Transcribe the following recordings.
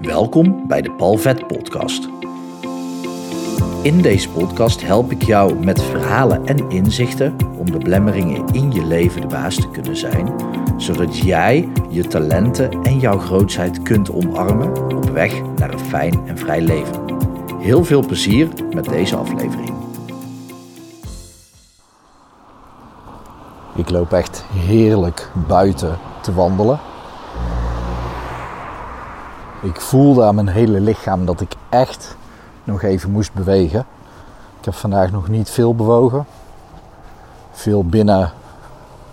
Welkom bij de Palvet Podcast. In deze podcast help ik jou met verhalen en inzichten om de blemmeringen in je leven de baas te kunnen zijn, zodat jij je talenten en jouw grootheid kunt omarmen op weg naar een fijn en vrij leven. Heel veel plezier met deze aflevering. Ik loop echt heerlijk buiten te wandelen. Ik voelde aan mijn hele lichaam dat ik echt nog even moest bewegen. Ik heb vandaag nog niet veel bewogen. Veel binnen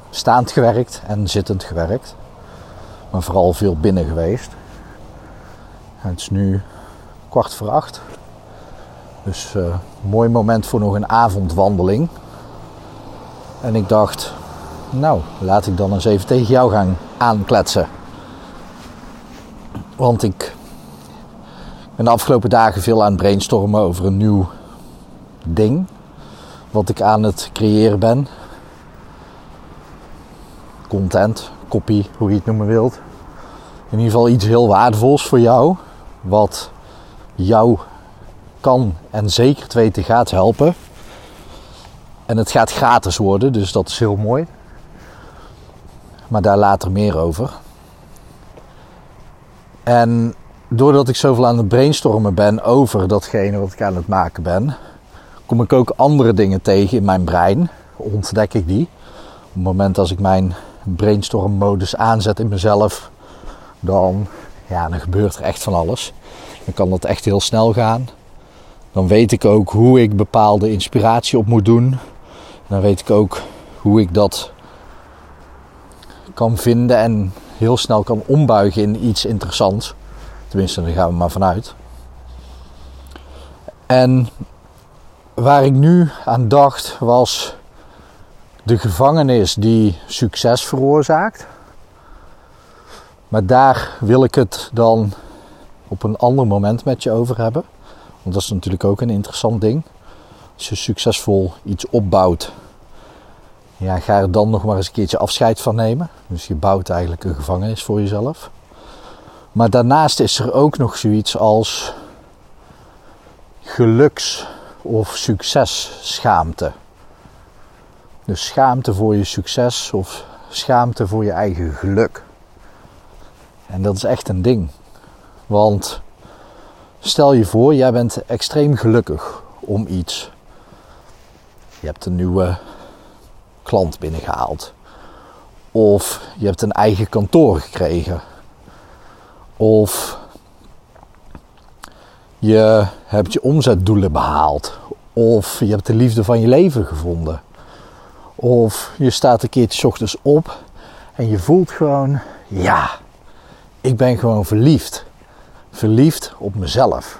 staand gewerkt en zittend gewerkt. Maar vooral veel binnen geweest. het is nu kwart voor acht. Dus uh, mooi moment voor nog een avondwandeling. En ik dacht, nou, laat ik dan eens even tegen jou gaan aankletsen. Want ik ben de afgelopen dagen veel aan het brainstormen over een nieuw ding. Wat ik aan het creëren ben. Content, copy, hoe je het noemen wilt. In ieder geval iets heel waardevols voor jou. Wat jou kan en zeker te weten gaat helpen. En het gaat gratis worden, dus dat is heel mooi. Maar daar later meer over. En doordat ik zoveel aan het brainstormen ben over datgene wat ik aan het maken ben, kom ik ook andere dingen tegen in mijn brein. Ontdek ik die. Op het moment als ik mijn brainstorm-modus aanzet in mezelf, dan, ja, dan gebeurt er echt van alles. Dan kan dat echt heel snel gaan. Dan weet ik ook hoe ik bepaalde inspiratie op moet doen. Dan weet ik ook hoe ik dat kan vinden en heel snel kan ombuigen in iets interessants. Tenminste, daar gaan we maar vanuit. En waar ik nu aan dacht was de gevangenis die succes veroorzaakt. Maar daar wil ik het dan op een ander moment met je over hebben. Want dat is natuurlijk ook een interessant ding. Als je succesvol iets opbouwt, ja, ga er dan nog maar eens een keertje afscheid van nemen. Dus je bouwt eigenlijk een gevangenis voor jezelf. Maar daarnaast is er ook nog zoiets als geluks- of successchaamte. Dus schaamte voor je succes of schaamte voor je eigen geluk. En dat is echt een ding. Want stel je voor, jij bent extreem gelukkig om iets. Je hebt een nieuwe klant binnengehaald. Of je hebt een eigen kantoor gekregen. Of je hebt je omzetdoelen behaald. Of je hebt de liefde van je leven gevonden. Of je staat een keertje ochtends op en je voelt gewoon, ja, ik ben gewoon verliefd. Verliefd op mezelf.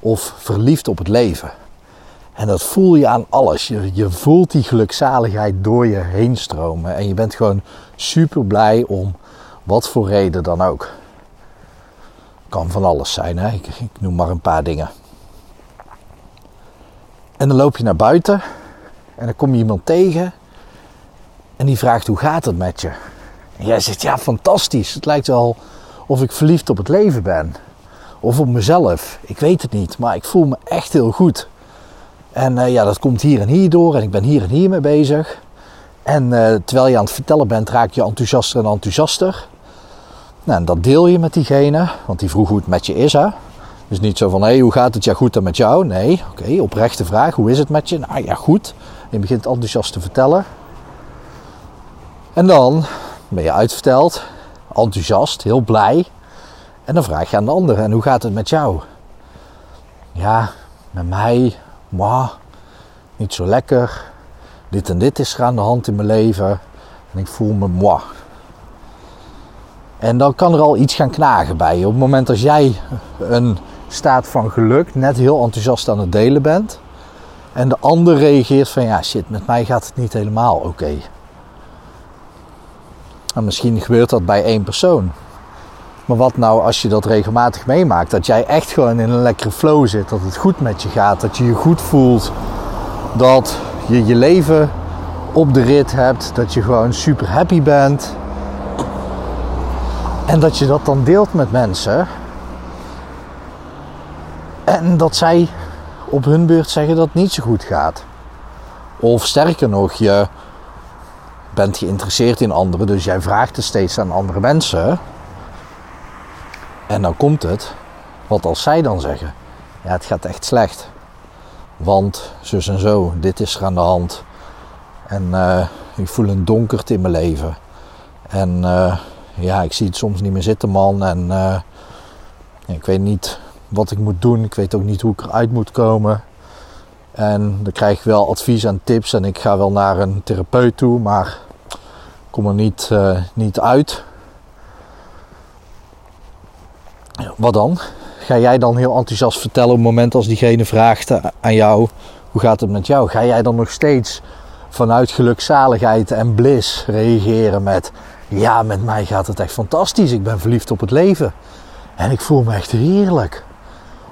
Of verliefd op het leven. En dat voel je aan alles. Je, je voelt die gelukzaligheid door je heen stromen. En je bent gewoon super blij om wat voor reden dan ook. Kan van alles zijn, hè? Ik, ik noem maar een paar dingen. En dan loop je naar buiten en dan kom je iemand tegen en die vraagt hoe gaat het met je? En jij zegt ja, fantastisch. Het lijkt wel of ik verliefd op het leven ben. Of op mezelf. Ik weet het niet, maar ik voel me echt heel goed. En uh, ja, dat komt hier en hier door en ik ben hier en hier mee bezig. En uh, terwijl je aan het vertellen bent, raak je enthousiaster en enthousiaster. Nou, en dat deel je met diegene, want die vroeg hoe het met je is. Hè? Dus niet zo van, hé, hey, hoe gaat het? Ja, goed dan met jou? Nee, oké, oprechte vraag. Hoe is het met je? Nou ja, goed. Je begint enthousiast te vertellen. En dan ben je uitverteld, enthousiast, heel blij. En dan vraag je aan de ander, en hoe gaat het met jou? Ja, met mij, maar niet zo lekker. Dit en dit is er aan de hand in mijn leven. En ik voel me moi. En dan kan er al iets gaan knagen bij je. Op het moment als jij een staat van geluk net heel enthousiast aan het delen bent. En de ander reageert van ja shit, met mij gaat het niet helemaal oké. En misschien gebeurt dat bij één persoon. Maar wat nou als je dat regelmatig meemaakt? Dat jij echt gewoon in een lekkere flow zit. Dat het goed met je gaat. Dat je je goed voelt. Dat je je leven op de rit hebt. Dat je gewoon super happy bent. En dat je dat dan deelt met mensen. En dat zij op hun beurt zeggen dat het niet zo goed gaat. Of sterker nog, je bent geïnteresseerd in anderen, dus jij vraagt het steeds aan andere mensen. En dan komt het, wat als zij dan zeggen? Ja, het gaat echt slecht. Want zus en zo, dit is er aan de hand. En uh, ik voel een donkerte in mijn leven. En uh, ja, ik zie het soms niet meer zitten, man. En uh, ik weet niet wat ik moet doen. Ik weet ook niet hoe ik eruit moet komen. En dan krijg ik wel advies en tips. En ik ga wel naar een therapeut toe, maar kom er niet, niet uit. Wat dan? Ga jij dan heel enthousiast vertellen op het moment als diegene vraagt aan jou: hoe gaat het met jou? Ga jij dan nog steeds vanuit gelukzaligheid en bliss reageren met: ja, met mij gaat het echt fantastisch. Ik ben verliefd op het leven. En ik voel me echt heerlijk.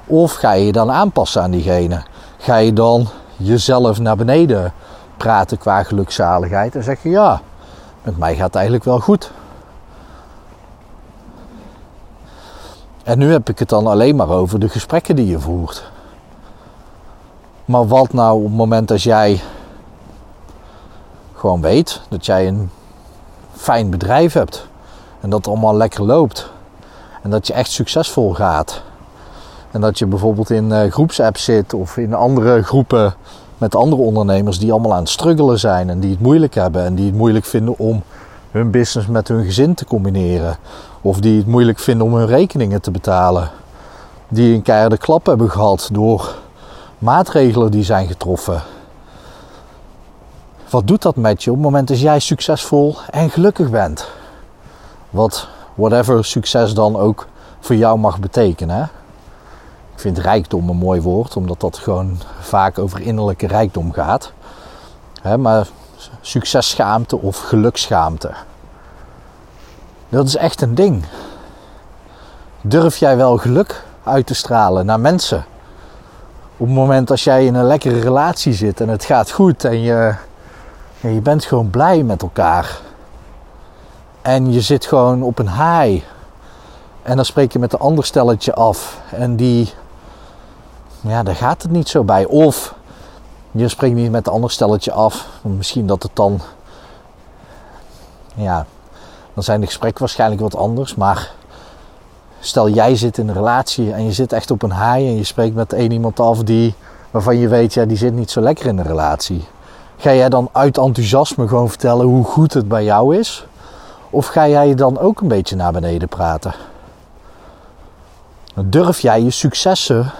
Of ga je je dan aanpassen aan diegene? Ga je dan jezelf naar beneden praten qua gelukzaligheid en zeg je: ja, met mij gaat het eigenlijk wel goed. En nu heb ik het dan alleen maar over de gesprekken die je voert. Maar wat nou op het moment dat jij gewoon weet dat jij een fijn bedrijf hebt en dat het allemaal lekker loopt en dat je echt succesvol gaat. En dat je bijvoorbeeld in uh, groepsapps zit of in andere groepen met andere ondernemers die allemaal aan het struggelen zijn en die het moeilijk hebben en die het moeilijk vinden om hun business met hun gezin te combineren. Of die het moeilijk vinden om hun rekeningen te betalen. Die een keiharde klap hebben gehad door maatregelen die zijn getroffen. Wat doet dat met je op het moment dat jij succesvol en gelukkig bent? Wat, whatever succes dan ook voor jou mag betekenen. Ik vind rijkdom een mooi woord, omdat dat gewoon vaak over innerlijke rijkdom gaat. maar successchaamte of geluksschaamte. Dat is echt een ding. Durf jij wel geluk uit te stralen naar mensen? Op het moment als jij in een lekkere relatie zit en het gaat goed en je, je bent gewoon blij met elkaar. En je zit gewoon op een high. En dan spreek je met een ander stelletje af. En die, ja, daar gaat het niet zo bij. Of je spreekt niet met een ander stelletje af. Misschien dat het dan, ja, dan zijn de gesprekken waarschijnlijk wat anders. Maar stel jij zit in een relatie en je zit echt op een haai en je spreekt met één iemand af die, waarvan je weet, ja, die zit niet zo lekker in de relatie. Ga jij dan uit enthousiasme gewoon vertellen hoe goed het bij jou is? Of ga jij je dan ook een beetje naar beneden praten? Durf jij je successen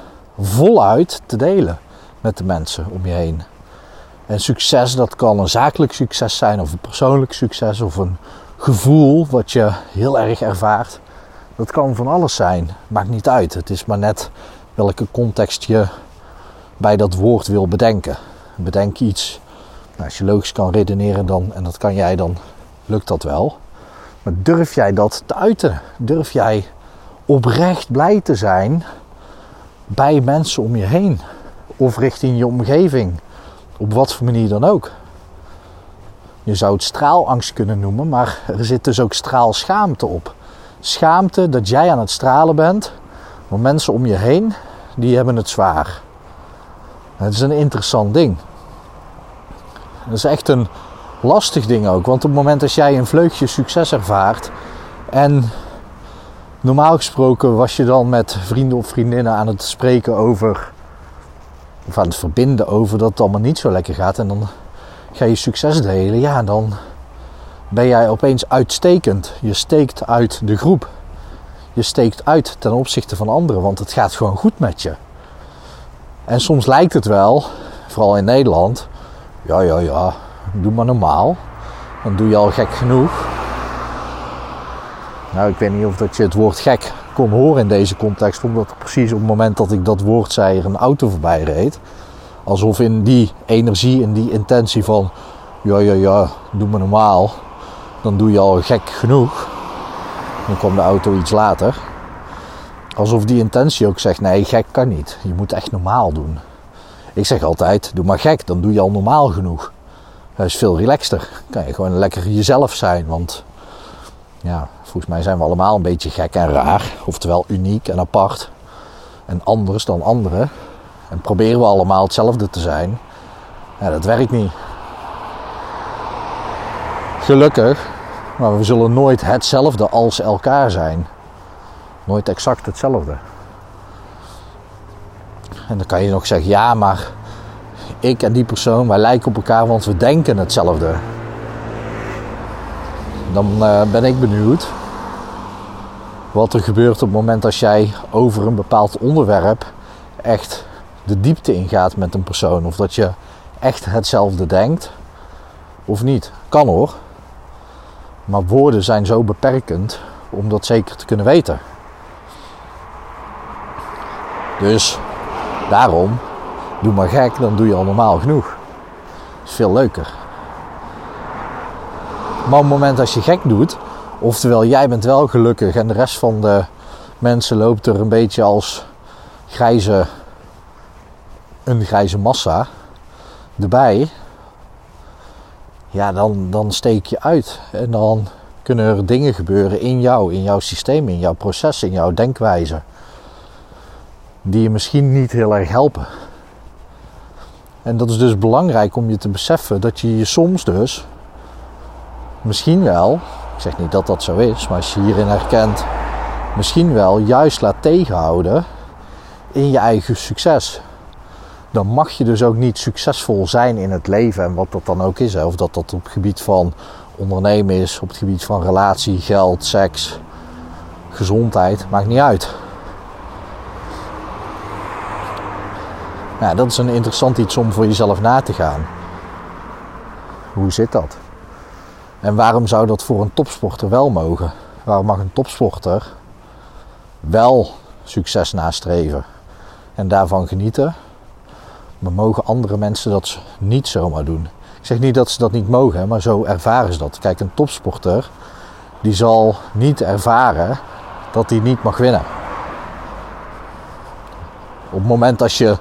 voluit te delen met de mensen om je heen? En succes, dat kan een zakelijk succes zijn, of een persoonlijk succes, of een gevoel wat je heel erg ervaart. Dat kan van alles zijn, maakt niet uit. Het is maar net welke context je bij dat woord wil bedenken. Bedenk iets. Nou, als je logisch kan redeneren dan, en dat kan jij dan, lukt dat wel. Maar durf jij dat te uiten? Durf jij oprecht blij te zijn bij mensen om je heen? Of richting je omgeving? Op wat voor manier dan ook. Je zou het straalangst kunnen noemen, maar er zit dus ook straalschaamte op. Schaamte dat jij aan het stralen bent, maar mensen om je heen, die hebben het zwaar. Het is een interessant ding. Dat is echt een lastig ding ook, want op het moment dat jij een vleugje succes ervaart en normaal gesproken was je dan met vrienden of vriendinnen aan het spreken over, of aan het verbinden over dat het allemaal niet zo lekker gaat en dan ga je succes delen, ja, dan ben jij opeens uitstekend. Je steekt uit de groep. Je steekt uit ten opzichte van anderen, want het gaat gewoon goed met je. En soms lijkt het wel, vooral in Nederland, ja, ja, ja, doe maar normaal. Dan doe je al gek genoeg. Nou, ik weet niet of dat je het woord gek kon horen in deze context, omdat precies op het moment dat ik dat woord zei er een auto voorbij reed. Alsof in die energie, in die intentie van, ja, ja, ja, doe maar normaal. Dan doe je al gek genoeg. Dan komt de auto iets later. Alsof die intentie ook zegt, nee, gek kan niet. Je moet echt normaal doen. Ik zeg altijd, doe maar gek, dan doe je al normaal genoeg. Dat is veel relaxter. Dan kan je gewoon lekker jezelf zijn. Want ja, volgens mij zijn we allemaal een beetje gek en raar. Oftewel uniek en apart. en anders dan anderen. En proberen we allemaal hetzelfde te zijn. Ja, dat werkt niet. Gelukkig, maar we zullen nooit hetzelfde als elkaar zijn. Nooit exact hetzelfde. En dan kan je nog zeggen, ja, maar ik en die persoon, wij lijken op elkaar, want we denken hetzelfde. Dan uh, ben ik benieuwd wat er gebeurt op het moment als jij over een bepaald onderwerp echt de diepte ingaat met een persoon. Of dat je echt hetzelfde denkt of niet. Kan hoor. Maar woorden zijn zo beperkend om dat zeker te kunnen weten. Dus daarom, doe maar gek, dan doe je al normaal genoeg. Is veel leuker. Maar op het moment als je gek doet, oftewel jij bent wel gelukkig en de rest van de mensen loopt er een beetje als grijze, een grijze massa erbij, ja, dan, dan steek je uit. En dan kunnen er dingen gebeuren in jou, in jouw systeem, in jouw proces, in jouw denkwijze. Die je misschien niet heel erg helpen. En dat is dus belangrijk om je te beseffen dat je je soms dus misschien wel, ik zeg niet dat dat zo is, maar als je hierin herkent, misschien wel juist laat tegenhouden in je eigen succes. Dan mag je dus ook niet succesvol zijn in het leven en wat dat dan ook is. Of dat dat op het gebied van ondernemen is, op het gebied van relatie, geld, seks, gezondheid, maakt niet uit. Ja, dat is een interessant iets om voor jezelf na te gaan. Hoe zit dat? En waarom zou dat voor een topsporter wel mogen? Waarom mag een topsporter wel succes nastreven en daarvan genieten? Maar mogen andere mensen dat niet zomaar doen? Ik zeg niet dat ze dat niet mogen, maar zo ervaren ze dat. Kijk, een topsporter die zal niet ervaren dat hij niet mag winnen. Op het moment dat je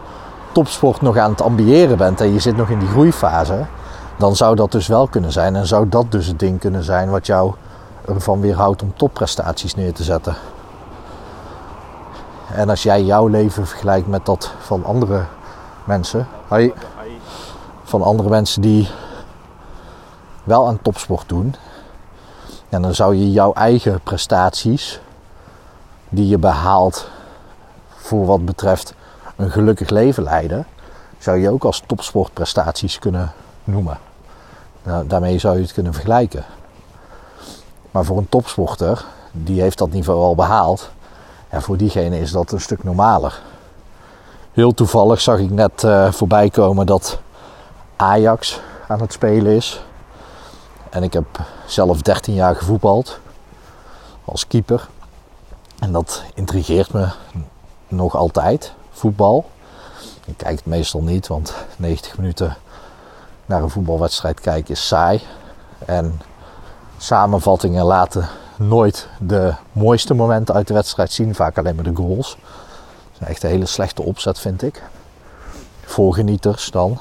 topsport nog aan het ambiëren bent en je zit nog in die groeifase, dan zou dat dus wel kunnen zijn. En zou dat dus het ding kunnen zijn wat jou ervan weerhoudt om topprestaties neer te zetten. En als jij jouw leven vergelijkt met dat van andere mensen, van andere mensen die wel aan topsport doen, en dan zou je jouw eigen prestaties die je behaalt voor wat betreft een gelukkig leven leiden, zou je ook als topsportprestaties kunnen noemen. Nou, daarmee zou je het kunnen vergelijken. Maar voor een topsporter, die heeft dat niveau al behaald. En voor diegene is dat een stuk normaler. Heel toevallig zag ik net uh, voorbij komen dat Ajax aan het spelen is. En ik heb zelf 13 jaar gevoetbald als keeper. En dat intrigeert me nog altijd, voetbal. Ik kijk het meestal niet, want 90 minuten naar een voetbalwedstrijd kijken is saai. En samenvattingen laten nooit de mooiste momenten uit de wedstrijd zien. Vaak alleen maar de goals. Is echt een hele slechte opzet, vind ik. Voor genieters dan.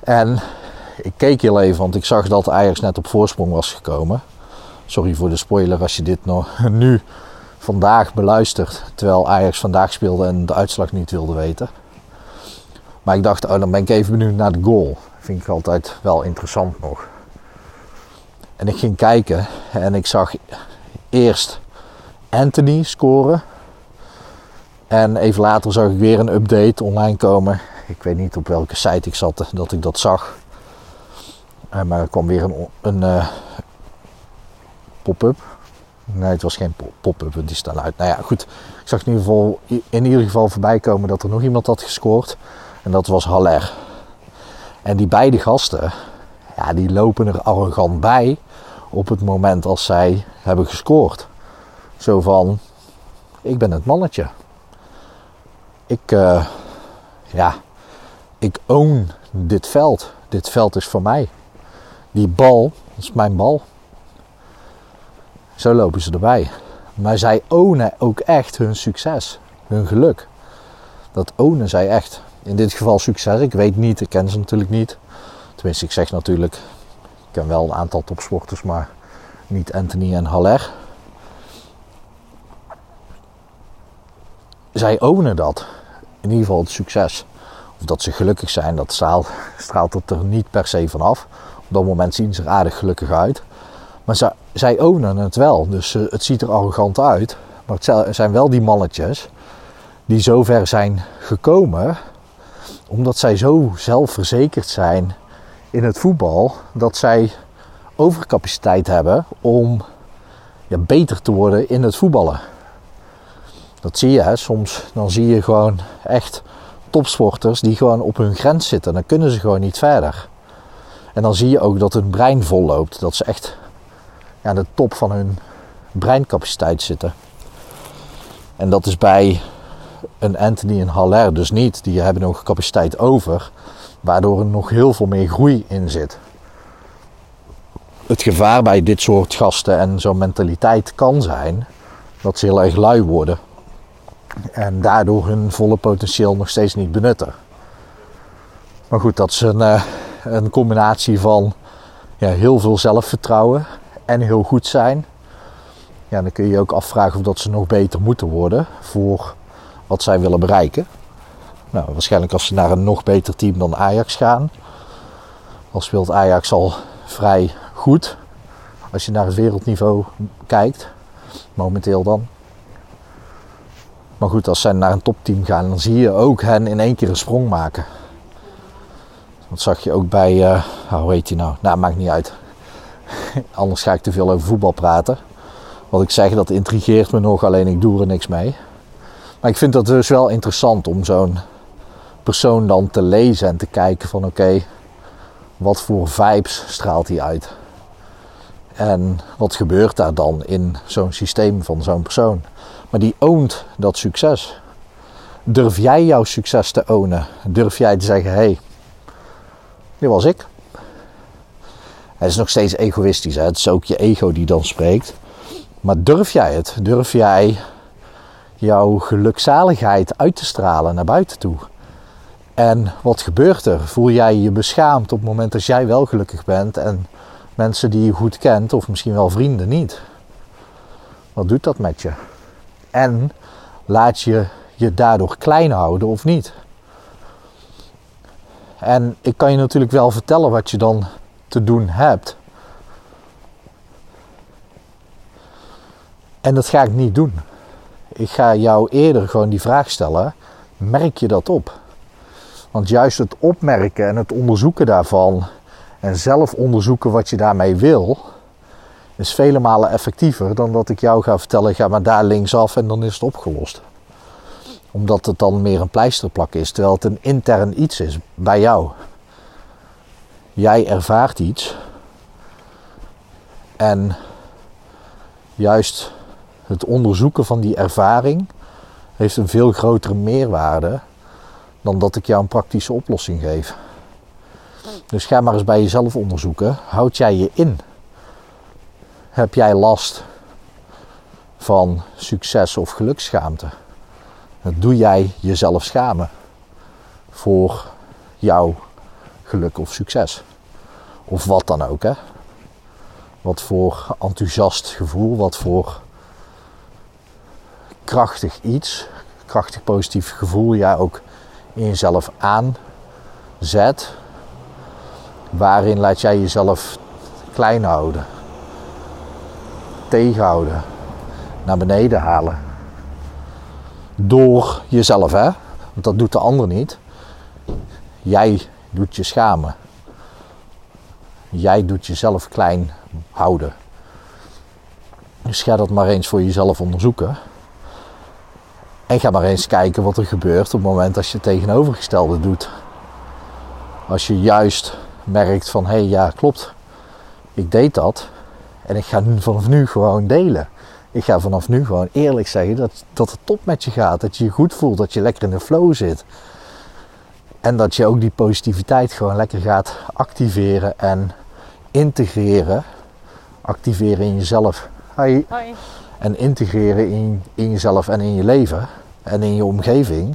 En ik keek heel even, want ik zag dat Ajax net op voorsprong was gekomen. Sorry voor de spoiler als je dit nog nu vandaag beluistert. Terwijl Ajax vandaag speelde en de uitslag niet wilde weten. Maar ik dacht, oh, dan ben ik even benieuwd naar de goal. Vind ik altijd wel interessant nog. En ik ging kijken en ik zag eerst Anthony scoren. En even later zag ik weer een update online komen. Ik weet niet op welke site ik zat dat ik dat zag. Eh, maar er kwam weer een, een uh, pop-up. Nee, het was geen pop-up, die staan uit. Nou ja, goed. Ik zag in ieder, geval, in ieder geval voorbij komen dat er nog iemand had gescoord. En dat was Haller. En die beide gasten, ja, die lopen er arrogant bij op het moment als zij hebben gescoord. Zo van, ik ben het mannetje. Ik, uh, ja, ik own dit veld. Dit veld is voor mij. Die bal, dat is mijn bal. Zo lopen ze erbij. Maar zij ownen ook echt hun succes, hun geluk. Dat ownen zij echt in dit geval succes. Ik weet niet, ik ken ze natuurlijk niet. Tenminste, ik zeg natuurlijk, ik ken wel een aantal topsporters, maar niet Anthony en Haller. zij ownen dat. In ieder geval het succes. Of dat ze gelukkig zijn, dat straalt, het er niet per se vanaf. Op dat moment zien ze er aardig gelukkig uit. Maar zij, zij ownen het wel. Dus eh, het ziet er arrogant uit. Maar het zijn wel die mannetjes die zo ver zijn gekomen. Omdat zij zo zelfverzekerd zijn in het voetbal. Dat zij overcapaciteit hebben om beter te worden in het voetballen. Dat zie je, hè? soms dan zie je gewoon echt topsporters die gewoon op hun grens zitten. Dan kunnen ze gewoon niet verder. En dan zie je ook dat hun brein vol loopt. Dat ze echt aan de top van hun breincapaciteit zitten. En dat is bij een Anthony en Haller dus niet. Die hebben nog capaciteit over, waardoor er nog heel veel meer groei in zit. Het gevaar bij dit soort gasten en zo'n mentaliteit kan zijn dat ze heel erg lui worden en daardoor hun volle potentieel nog steeds niet benutten. Maar goed, dat is een, uh, een combinatie van ja, heel veel zelfvertrouwen en heel goed zijn. Ja, dan kun je je ook afvragen of dat ze nog beter moeten worden voor wat zij willen bereiken. Nou, waarschijnlijk als ze naar een nog beter team dan Ajax gaan. Al speelt Ajax al vrij goed. Als je naar het wereldniveau kijkt, momenteel dan. Maar goed, als zij naar een topteam gaan, dan zie je ook hen in één keer een sprong maken. Dat zag je ook bij, uh, hoe heet hij nou? Nou, maakt niet uit. Anders ga ik te veel over voetbal praten. Wat ik zeg, dat intrigeert me nog, alleen ik doe er niks mee. Maar ik vind dat dus wel interessant om zo'n persoon dan te lezen en te kijken van oké, wat voor vibes straalt hij uit? En wat gebeurt daar dan in zo'n systeem van zo'n persoon? Maar die oont dat succes. Durf jij jouw succes te ownen? Durf jij te zeggen: hé, hey, dit was ik? Het is nog steeds egoïstisch, hè? het is ook je ego die dan spreekt. Maar durf jij het? Durf jij jouw gelukzaligheid uit te stralen naar buiten toe? En wat gebeurt er? Voel jij je beschaamd op het moment dat jij wel gelukkig bent en mensen die je goed kent, of misschien wel vrienden, niet? Wat doet dat met je? En laat je je daardoor klein houden of niet? En ik kan je natuurlijk wel vertellen wat je dan te doen hebt. En dat ga ik niet doen. Ik ga jou eerder gewoon die vraag stellen: merk je dat op? Want juist het opmerken en het onderzoeken daarvan en zelf onderzoeken wat je daarmee wil, is vele malen effectiever dan dat ik jou ga vertellen: ga maar daar linksaf en dan is het opgelost. Omdat het dan meer een pleisterplak is, terwijl het een intern iets is bij jou. Jij ervaart iets en juist het onderzoeken van die ervaring heeft een veel grotere meerwaarde dan dat ik jou een praktische oplossing geef. Dus ga maar eens bij jezelf onderzoeken. Houd jij je in? Heb jij last van succes of geluksschaamte? Doe jij jezelf schamen voor jouw geluk of succes? Of wat dan ook, hè? Wat voor enthousiast gevoel, wat voor krachtig iets, krachtig positief gevoel jij ook in jezelf aanzet. Waarin laat jij jezelf klein houden, tegenhouden, naar beneden halen. Door jezelf, hè? Want dat doet de ander niet. Jij doet je schamen. Jij doet jezelf klein houden. Dus ga dat maar eens voor jezelf onderzoeken. En ga maar eens kijken wat er gebeurt op het moment als je het tegenovergestelde doet. Als je juist merkt van hé hey, ja klopt, ik deed dat en ik ga vanaf nu gewoon delen. Ik ga vanaf nu gewoon eerlijk zeggen dat, dat het top met je gaat. Dat je je goed voelt, dat je lekker in de flow zit. En dat je ook die positiviteit gewoon lekker gaat activeren en integreren. Activeren in jezelf. Hoi. Hoi. En integreren in, in jezelf en in je leven en in je omgeving.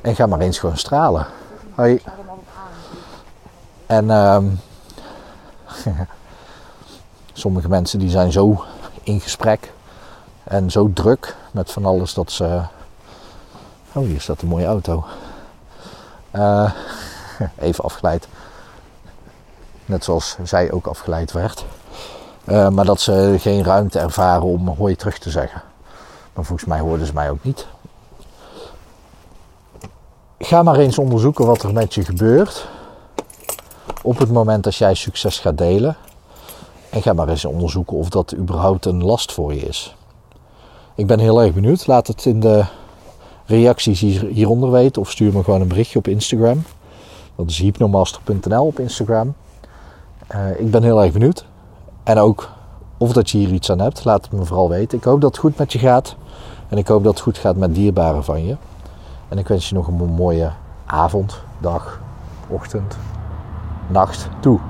En ga maar eens gewoon stralen. Hoi. En um, sommige mensen die zijn zo in gesprek en zo druk met van alles dat ze Oh, hier staat een mooie auto. Uh, even afgeleid. Net zoals zij ook afgeleid werd. Uh, maar dat ze geen ruimte ervaren om hoi terug te zeggen. Maar volgens mij hoorden ze mij ook niet. Ga maar eens onderzoeken wat er met je gebeurt. Op het moment dat jij succes gaat delen. En ga maar eens onderzoeken of dat überhaupt een last voor je is. Ik ben heel erg benieuwd. Laat het in de reacties hieronder weten of stuur me gewoon een berichtje op Instagram. Dat is hypnomaster.nl op Instagram. Uh, ik ben heel erg benieuwd. En ook of dat je hier iets aan hebt, laat het me vooral weten. Ik hoop dat het goed met je gaat. En ik hoop dat het goed gaat met dierbaren van je. En ik wens je nog een mooie avond, dag, ochtend, nacht toe.